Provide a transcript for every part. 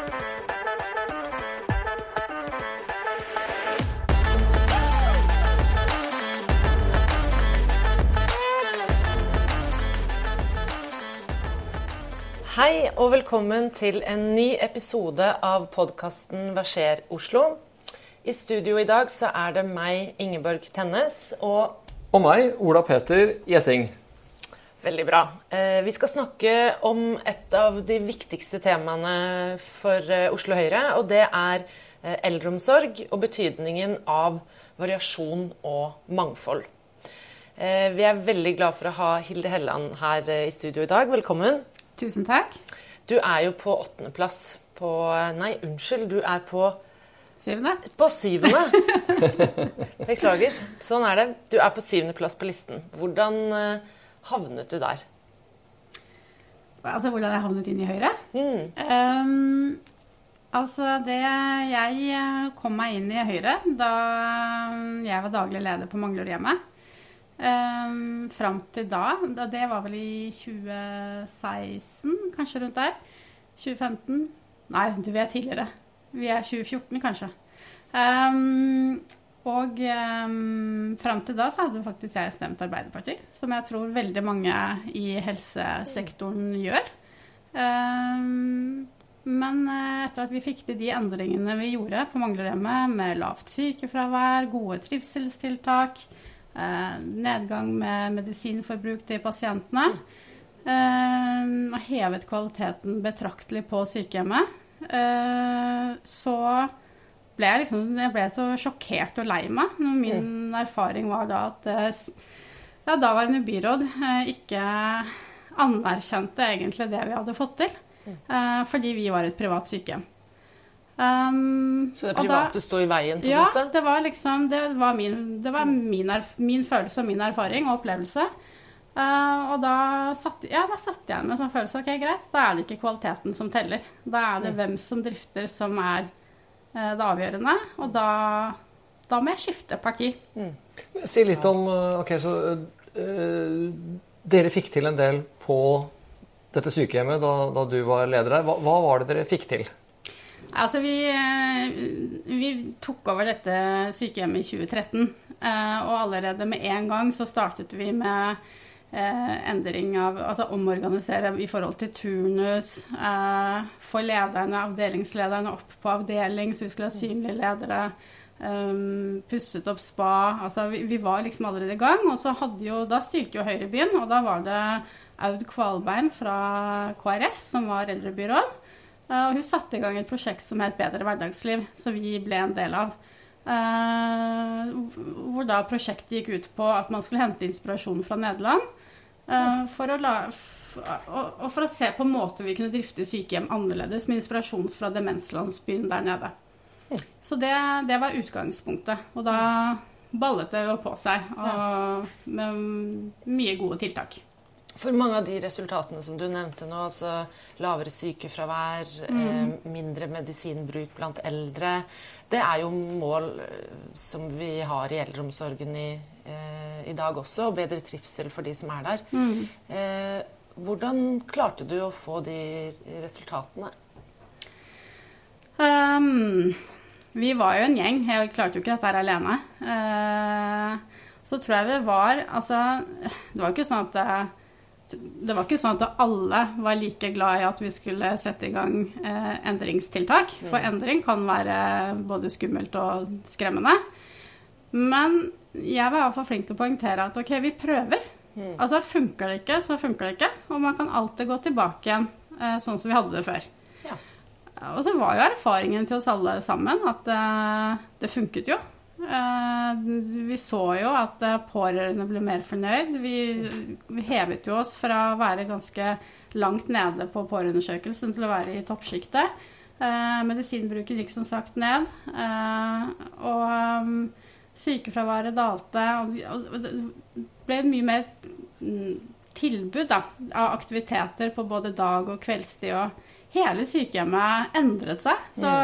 Hei og velkommen til en ny episode av podkasten Verser Oslo. I studio i dag så er det meg, Ingeborg Tennes, og Og meg, Ola Peter Gjessing. Veldig bra. Eh, Vi skal snakke om et av de viktigste temaene for eh, Oslo Høyre, og det er eh, eldreomsorg og betydningen av variasjon og mangfold. Vi er veldig glad for å ha Hilde Helland her i studio i dag. Velkommen. Tusen takk. Du er jo på åttendeplass på Nei, unnskyld, du er på, Syvende. på syvende. Beklager. Sånn er det. Du er på syvendeplass på listen. Hvordan havnet du der? Altså hvordan jeg havnet inn i Høyre? Mm. Um, altså det Jeg eh, kom meg inn i Høyre da jeg var daglig leder på Manglerudhjemmet. Um, fram til da, da Det var vel i 2016, kanskje rundt der. 2015. Nei, du vet tidligere. Vi er 2014, kanskje. Um, og um, fram til da så hadde faktisk jeg stemt Arbeiderpartiet, som jeg tror veldig mange i helsesektoren gjør. Um, men eh, etter at vi fikk til de endringene vi gjorde på Manglerhjemmet, med lavt sykefravær, gode trivselstiltak, eh, nedgang med medisinforbruk til pasientene, eh, og hevet kvaliteten betraktelig på sykehjemmet, eh, så ble jeg liksom jeg ble så sjokkert og lei meg. når Min erfaring var da at eh, ja, daværende byråd eh, ikke anerkjente egentlig det vi hadde fått til. mm. fordi vi var et privat sykehjem. Um, Så det og da- private sto i veien, på en ja, måte? det var liksom Det var min, det var min, erf min følelse og min erfaring og opplevelse. Uh, og da satt, ja, da satt jeg igjen med en sånn følelse Ok, greit, da er det ikke kvaliteten som teller. Da er det hvem som drifter, som er eh, det avgjørende. Og da, da må jeg skifte parti. Si litt om eh, Ok, så uh, Dere fikk til en del på dette sykehjemmet da, da du var leder der. Hva, hva var det dere fikk til? Altså, vi, eh, vi tok over dette sykehjemmet i 2013. eh, Og allerede med en gang så startet vi med eh, endring av Altså omorganisere i forhold til turnus. eh, Få lederne, avdelingslederne opp på avdeling, så vi skulle ha synlige ledere. Um, pusset opp spa. Altså, vi, vi var liksom allerede i gang. Og så hadde jo, da styrte jo Høyre byen, og da var det Aud Kvalbein fra KrF som var eldrebyråd. Eh, Og hun satte i gang et prosjekt som het Bedre hverdagsliv, som vi ble en del av. Eh, hvor da prosjektet gikk ut på at man skulle hente inspirasjon fra Nederland. eh, for å la, og for å se på måter vi kunne drifte sykehjem annerledes, med inspirasjon fra demenslandsbyen der nede. Så det, det var utgangspunktet. Og da ballet det jo på seg. Og med mye gode tiltak. For mange av de resultatene som du nevnte nå, altså lavere sykefravær, eh, mindre medisinbruk blant eldre, det er jo mål eh, som vi har i eldreomsorgen i, eh, i dag også, og bedre trivsel for de som er der. Eh, hvordan klarte du å få de resultatene? Um, vi var jo en gjeng. Jeg klarte jo ikke dette her alene. Uh, så tror jeg vi var Altså, det var jo ikke sånn at det, var ikke sånn at alle var like glad i at vi skulle sette i gang eh, endringstiltak. For endring kan være både skummelt og skremmende. Men jeg var i hvert fall flink til å poengtere at ok, vi prøver. Altså funker det ikke, så funker det ikke. Og man kan alltid gå tilbake igjen eh, sånn som vi hadde det før. Ja. Og så var jo erfaringen til oss alle sammen at eh, det funket jo. Eh, vi så jo at eh, pårørende ble mer fornøyd. Vi, hevet jo oss fra å være ganske langt nede på pårørendeundersøkelsen til å være i toppsjiktet. Eh, medisinbruken gikk som sagt ned. Og sykefraværet dalte. Og, det ble mye mer mm, tilbud da, av aktiviteter på både dag og kveldstid. Og hele sykehjemmet endret seg. Så,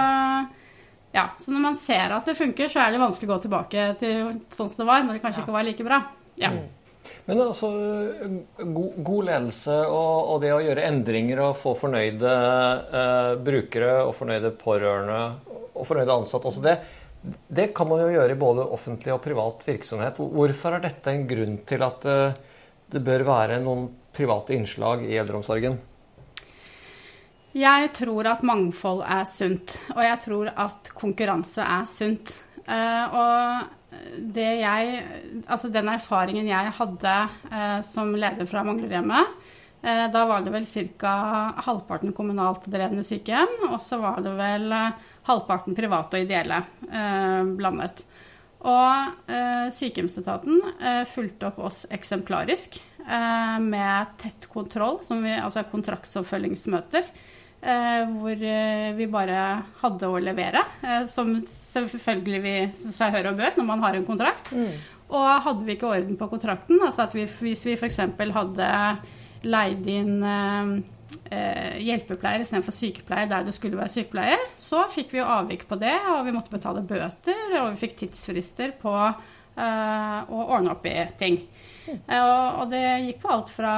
ja, så når man ser at det funker, så er det vanskelig å gå tilbake til sånn som det var, når det kanskje ikke var like bra. Ja. Men altså, god, god ledelse og, og, det å gjøre endringer og få fornøyde eh, brukere og fornøyde pårørende og fornøyde ansatte også det, det kan man jo gjøre i både offentlig og privat virksomhet. Hvorfor er dette en grunn til at eh, det bør være noen private innslag i eldreomsorgen? Jeg tror at mangfold er sunt, og jeg tror at konkurranse er sunt. Uh, og det jeg Altså den erfaringen jeg hadde uh, som leder fra Manglerhjemmet, uh, da var det vel ca. halvparten kommunalt drevne sykehjem, og så var det vel halvparten private og ideelle blandet. Og sykehjemsetaten fulgte opp oss eksemplarisk med tett kontroll, vi, altså kontraktsoppfølgingsmøter. Eh, hvor eh, vi bare hadde å levere, eh, som selvfølgelig vi seg hør og bør når man har en kontrakt. Mm. Og hadde vi ikke orden på kontrakten, altså at vi, hvis vi f.eks. hadde leid inn eh, hjelpepleier istedenfor sykepleier der det skulle være sykepleier, så fikk vi jo avvik på det, og vi måtte betale bøter, og vi fikk tidsfrister på eh, å ordne opp i ting. Mm. Eh, og, og det gikk på alt fra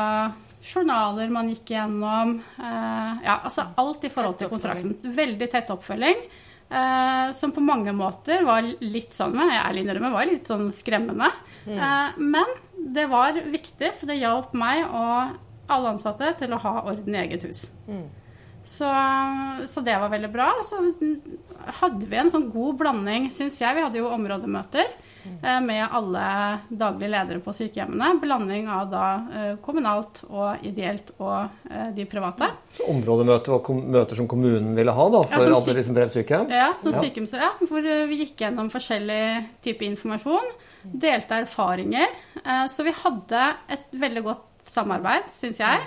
journaler man gikk gjennom. Eh, ja, altså alt i forhold til kontrakten. Veldig tett oppfølging. Eh, som på mange måter var litt sånn med, jeg ærlig innrømmer, var litt sånn skremmende. Mm. Eh, men det var viktig, for det hjalp meg og alle ansatte til å ha orden i eget hus. Mm. Så, så, det var veldig bra. Så hadde vi en sånn god blanding, syns jeg. Vi hadde jo områdemøter. Eh, med alle daglige ledere på sykehjemmene. Blanding av da eh, kommunalt og ideelt og eh, de private. Så Områdemøter og møter som kommunen ville ha da, for ja, alle de som drev sykehjem? Ja, som ja. sykehjem, ja, hvor vi gikk gjennom forskjellig type informasjon. Delte erfaringer. Så vi hadde et veldig godt samarbeid, syns jeg.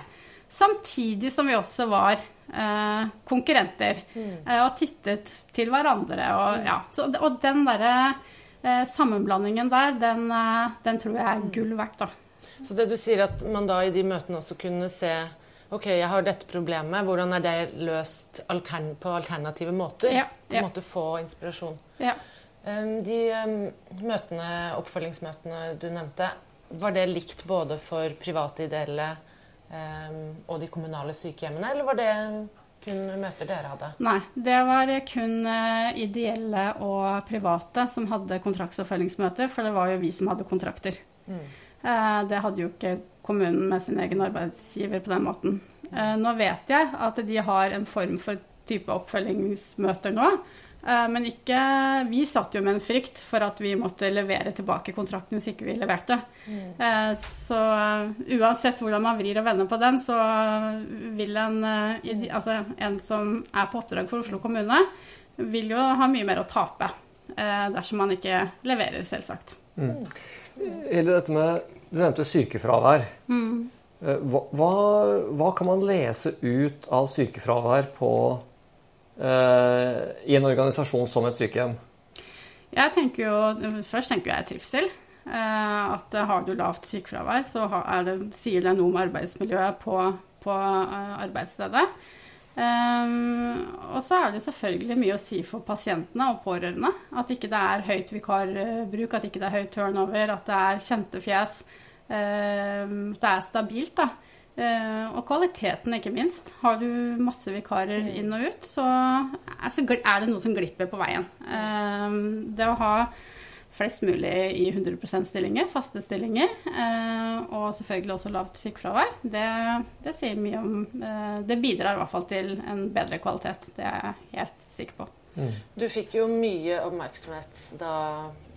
Samtidig som vi også var eh, konkurrenter mm. eh, og tittet til hverandre. Og, ja. Så, og den derre sammenblandingen der, den, eh, den, tror jeg er gull verdt. da. Så det du sier at man da i de møtene også kunne se Ok, jeg har dette problemet. Hvordan er det løst altern på alternative måter? Ja, ja. På en måte få inspirasjon. Ja. De møtene, oppfølgingsmøtene du nevnte, var det likt både for private ideelle og de kommunale sykehjemmene, eller var det kun møter dere hadde? Nei, det var kun eh, ideelle og private som hadde kontraktsoppfølgingsmøter, for det var jo vi som hadde kontrakter. Mm. Eh, det hadde jo ikke kommunen med sin egen arbeidsgiver på den måten. Eh, nå vet jeg at de har en form for type oppfølgingsmøter nå, men ikke Vi satt jo med en frykt for at vi måtte levere tilbake kontrakten hvis ikke vi leverte. Mm. Eh, så eh, uansett hvordan man vrir og vender på den, så vil en, altså en som er på oppdrag for Oslo kommune, vil jo ha mye mer å tape dersom man ikke leverer, selvsagt. Mm. Eller dette med Du nevnte sykefravær. Mm. Hva, hva, hva kan man lese ut av sykefravær på Eh, i en organisasjon som et sykehjem? Jeg tenker jo, Først tenker jeg trivsel. Eh, at har du lavt sykefravær, så det, sier det noe om arbeidsmiljøet på, på eh, arbeidsstedet. Og så er det selvfølgelig mye å si for pasientene og pårørende. At ikke det er høyt vikarbruk, at ikke det er høyt turnover, at det er kjente fjes. Um, det er stabilt, da. Uh, og kvaliteten, ikke minst. Har du masse vikarer mm. inn og ut, så er det noe som glipper på veien. Uh, det å ha flest mulig i 100% stillinger, faste stillinger, uh, og selvfølgelig også lavt sykefravær, det, det, sier mye om Det bidrar i hvert fall til en bedre kvalitet. Det er jeg helt sikker på. Mm. Du fikk jo mye oppmerksomhet da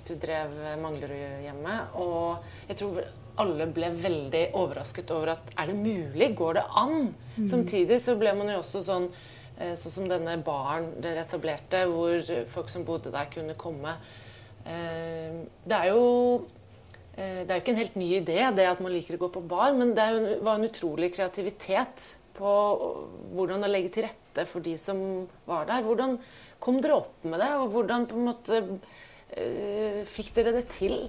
du drev Manglerudhjemmet, og jeg tror alle ble veldig overrasket over at er det mulig? Går det an? Mm. Samtidig så ble man jo også sånn eh, Sånn som denne baren dere etablerte, hvor folk som bodde der, kunne komme. Eh, det er jo eh, det er jo ikke en helt ny idé, det at man liker å gå på bar, men det var en utrolig kreativitet på hvordan å legge til rette for de som var der. Hvordan kom dere opp med det, og hvordan på en måte fikk dere det til?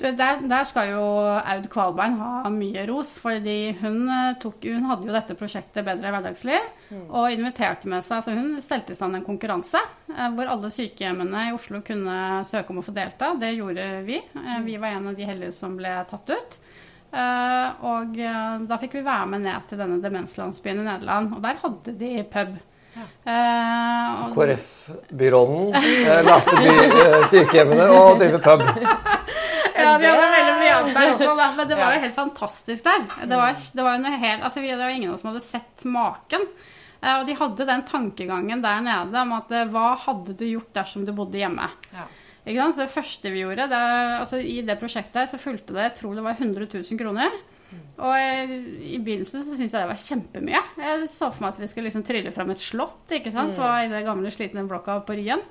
Der, der, skal jo Aud Kvalbein ha mye ros, fordi hun, eh, tok, hun hadde jo dette prosjektet Bedre hverdagsliv mm. og inviterte med seg så Hun stelte i stand en konkurranse eh, hvor alle sykehjemmene i Oslo kunne søke om å få delta. Det gjorde vi. Eh, mm. vi var en av de heldige som ble tatt ut. Eh, og da fikk vi være med ned til denne demenslandsbyen i Nederland, og der hadde de pub. Eh, Så KrF-byråden eh, lærte by, eh, sykehjemmene å drive pub. Ja, de hadde veldig mye annet der også, da. Men det var jo helt fantastisk der. Det var, det var helt, altså, det var ingen av oss som hadde sett maken. Eh, Og de hadde den tankegangen der nede om at eh, hva hadde du gjort dersom du bodde hjemme? Ja. Så det første vi gjorde, det, altså I det prosjektet her så fulgte det jeg tror det var 100 000 kroner. Og jeg, i begynnelsen så syntes jeg det var kjempemye. Jeg så for meg at vi skulle liksom trille fram et slott ikke sant? På, i det gamle, slitne blokka på Ryen.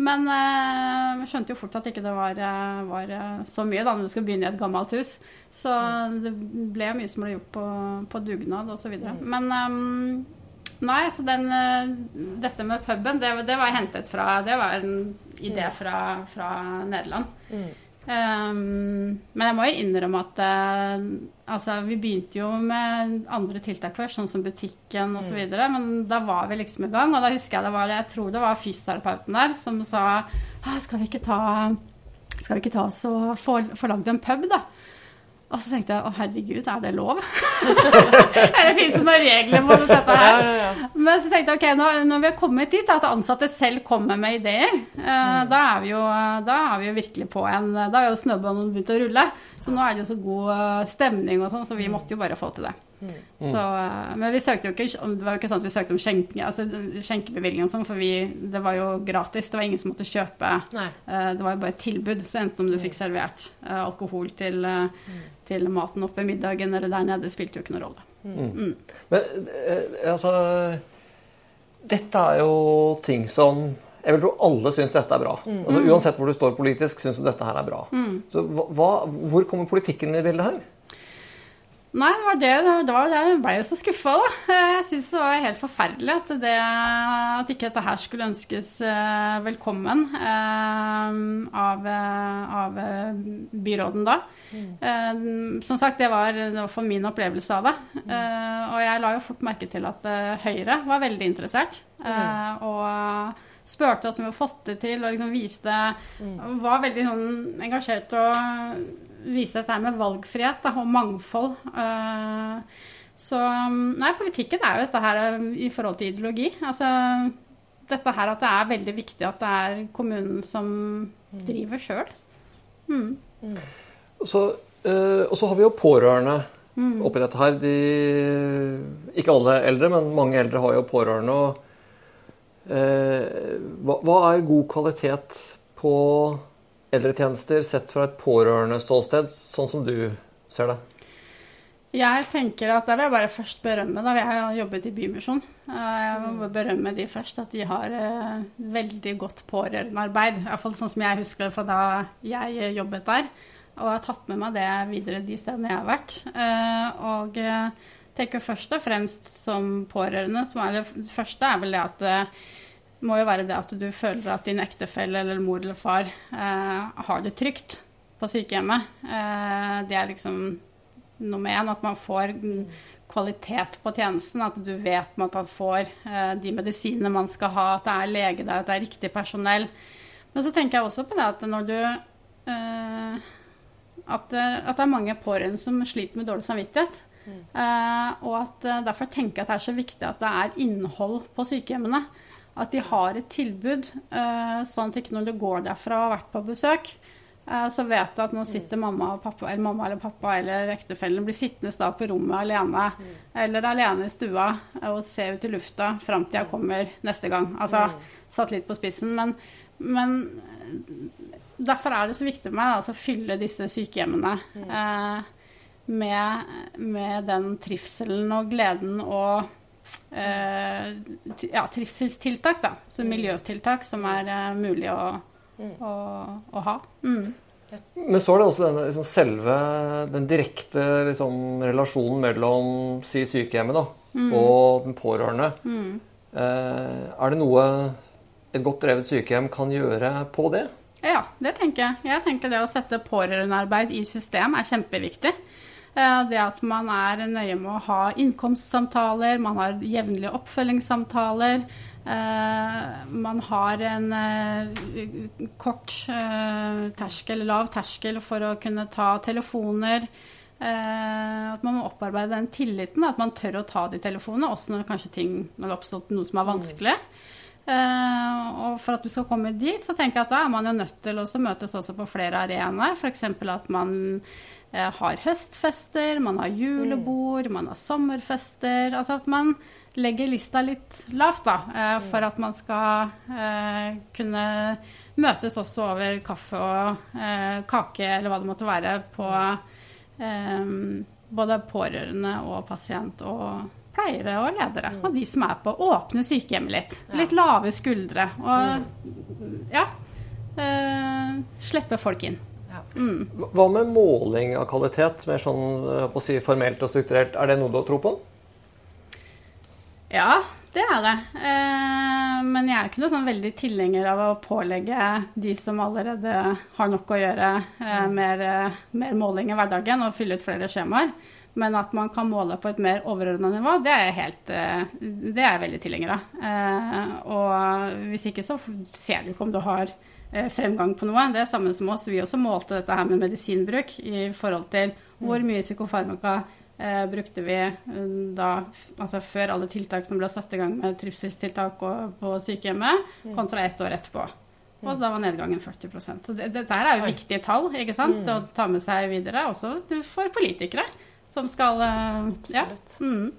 Men eh, vi skjønte jo fort at ikke det var, eh, var eh, så mye da når du skal begynne i et gammelt hus. Så det ble mye som ble gjort på, på dugnad osv. videre Men um, nei, så den, dette med puben, det, det var hentet fra Det var en idé fra, fra Nederland. Ehm, men jeg må jo innrømme at uh, altså, vi begynte jo med andre tiltak først, sånn som butikken osv. Mm. Men da var vi liksom i gang, og da husker jeg det var, jeg tror det var fysioterapeuten der som sa «Ah, skal vi ikke ta skal vi ikke ta oss og få, få lagd en pub, da? Og så tenkte jeg å herregud, er det lov? Eller fins det noen regler på dette her? Ja, ja, ja. Men så tenkte jeg ok, når, når vi har kommet dit, at ansatte selv kommer med ideer, eh, da, er vi jo, da er vi jo virkelig på en Da har jo snøballen begynt å rulle. Så nå er det jo så god eh, stemning og sånn, så vi måtte jo bare få til det. Så, eh, men vi søkte jo ikke Det var jo ikke sånn at vi søkte om skjenke, altså, skjenkebevilgning og sånn, for vi, det var jo gratis. Det var ingen som måtte kjøpe. Nei. Eh, Det var jo bare et tilbud. Så enten om du fikk servert eh, alkohol til, eh, til maten oppe i middagen eller der nede, spilte jo ikke noen rolle. Men eh, altså Dette er jo ting som jeg vil tro alle syns dette er bra. Altså, uansett hvor du står politisk, syns du dette her er bra. Så hva, hvor kommer politikken i bildet her? Nei, det var det. det, var det. Jeg ble jo så skuffa, da. Jeg syns det var helt forferdelig at, det, at ikke dette her skulle ønskes eh, velkommen eh, av, eh, av eh, byråden da. Mm. som sagt, det var, det var for min opplevelse av det. Mm. og jeg la jo fort merke til at eh, Høyre var veldig interessert. Mm. og spurte oss om vi hadde fått det til, og liksom viste Var veldig sånn engasjert og viste dette her med valgfrihet da, og mangfold. Eh, så Nei, politikken er jo dette her eh, i forhold til ideologi. Altså dette her at det er veldig viktig at det er kommunen som driver sjøl. Så, eh, og så har vi jo pårørende oppi dette her. De, ikke alle eldre, men mange eldre har jo pårørende. Og, hva, hva er god kvalitet på eldretjenester sett fra et pårørendeståsted, sånn som du ser det? Jeg tenker at Da vil jeg bare først berømme da vi har jobbet i Bymisjon. Eh, Jeg må berømme de først, at de har eh, veldig godt pårørendearbeid. Iallfall sånn som jeg husker fra da jeg eh, jobbet der. Og har tatt med meg det videre de stedene jeg har vært. Eh, Og eh, tenker først og fremst som pårørende som er det første er vel det at det må jo være det at du føler at din ektefelle eller mor eller far eh, har det trygt på sykehjemmet. Eh, det er liksom nummer én, at man får kvalitet på tjenesten. At du vet at man får eh, de medisinene man skal ha, at det er lege der, at det er riktig personell. Men så tenker jeg også på det at når du eh, at, eh, at det er mange pårørende som sliter med dårlig samvittighet. Eh, og at eh, derfor tenker jeg at det er så viktig at det er innhold på sykehjemmene. At de har et tilbud, eh, sånn at ikke når du går derfra og har vært på besøk, eh, så vet du at nå sitter mamma, og pappa, eller mamma eller pappa eller ektefellen blir sittende da på rommet alene, eller alene i stua eh, og se ut i lufta fram til jeg kommer neste gang. Altså satt litt på spissen. Men, men derfor er det så viktig for meg da, å fylle disse sykehjemmene eh, med, med den trivselen og gleden og eh, ja, trivselstiltak, da. Så miljøtiltak som er eh, mulig å, å, å ha. Mm. Men så er det også denne liksom, selve den direkte liksom, relasjonen mellom si sykehjemmet da, og den pårørende. Eh, er det noe et godt drevet sykehjem kan gjøre på det? Ja, det tenker jeg. Jeg tenker det å sette pårørendearbeid i system er kjempeviktig. Eh, Det at man er nøye med å ha innkomstsamtaler, man har jevnlige oppfølgingssamtaler. eh, Man har en eh, kort terskel, lav terskel for å kunne ta telefoner. At man må opparbeide den tilliten, at man tør å ta de telefonene, også når ting det har oppstått noe som er vanskelig. Eh, og for at du skal komme dit, så tenker jeg at da er man jo nødt til å møtes også på flere arenaer. F.eks. at man eh, har høstfester, man har julebord, man har sommerfester. Altså at man legger lista litt lavt, da, eh, for at man skal eh, kunne møtes også over kaffe og eh, kake, eller hva det måtte være, på både pårørende og pasient og pleiere og ledere. Mm. Og de som er på åpne sykehjemmet litt. Litt lave skuldre. Og mm. ja eh, Slippe folk inn. Ja. Mm. Hva med måling av kvalitet, mer sånn si, formelt og strukturert? Er det noe du har tro på? Ja, det er det. Eh, men jeg er ikke noe sånn veldig tilhenger av å pålegge de som allerede har nok å gjøre, eh, mer, eh, mer måling i hverdagen og fylle ut flere skjemaer. Men at man kan måle på et mer overordna nivå, det er, helt, det er jeg veldig tilhenger av. Og hvis ikke så ser du ikke om du har fremgang på noe. Det er samme som oss. Vi også målte dette her med medisinbruk i forhold til hvor mye psykofarmaka eh, brukte vi eh, da, altså før alle tiltakene ble satt i gang med trivselstiltak på sykehjemmet, mm. kontra ett år etterpå. Og da var nedgangen 40% Så det, det er jo viktige tall ikke sant? til å ta med seg videre, også for politikere som skal uh, Ja. Mm.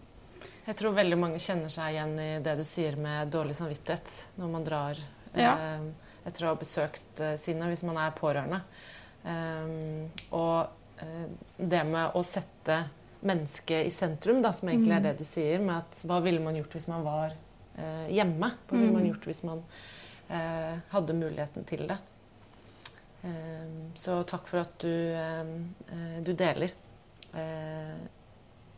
Jeg tror veldig mange kjenner seg igjen i det du sier med dårlig samvittighet når man drar ja. etter å ha besøkt uh, sine, hvis man er pårørende. Um, og det med å sette mennesket i sentrum, da, som egentlig er mm. det du sier, med at hva ville man gjort hvis man var eh, hjemme? Hva ville man mm. gjort hvis man eh, hadde muligheten til det? Eh, så takk for at du, eh, eh, du deler. Eh,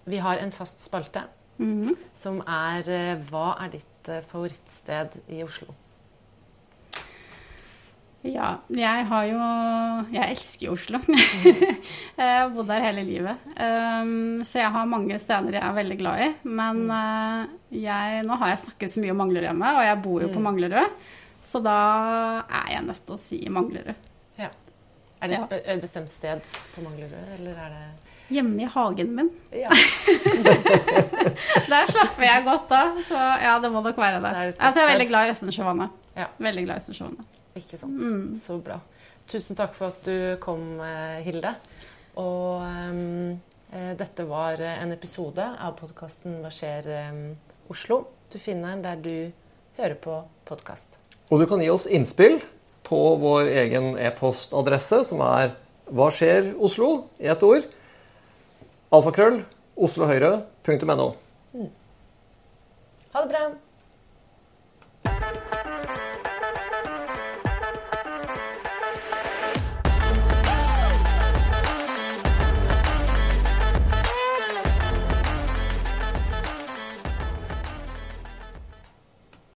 vi har en fast spalte mm. som er Hva er ditt favorittsted i Oslo? Ja, jeg har jo Jeg elsker jo Oslo. jeg har bodd der hele livet. Um, så jeg har mange steder jeg er veldig glad i. Men uh, jeg, nå har jeg snakket så mye om Manglerud hjemme, og jeg bor jo på mm. Manglerud. Så da er jeg nødt til å si Manglerud. Ja. Er det et ja. bestemt sted på Manglerud, eller er det Hjemme i hagen min. Ja. Der slapper jeg godt av. Så ja, det må nok være det. det altså, jeg er veldig glad i Østensjøvannet. Ja. Veldig glad i Østensjøvannet. Ikke sant. Mm. Så bra. Tusen takk for at du kom, eh, Hilde. Og um, dette var en episode av podkasten Hva skjer um, Oslo? Du finner den der du hører på podkast. Og du kan gi oss innspill på vår egen e-postadresse, som er hva skjer Oslo? i ett ord. Alfakrøll oslohøyre.no. Ha det bra.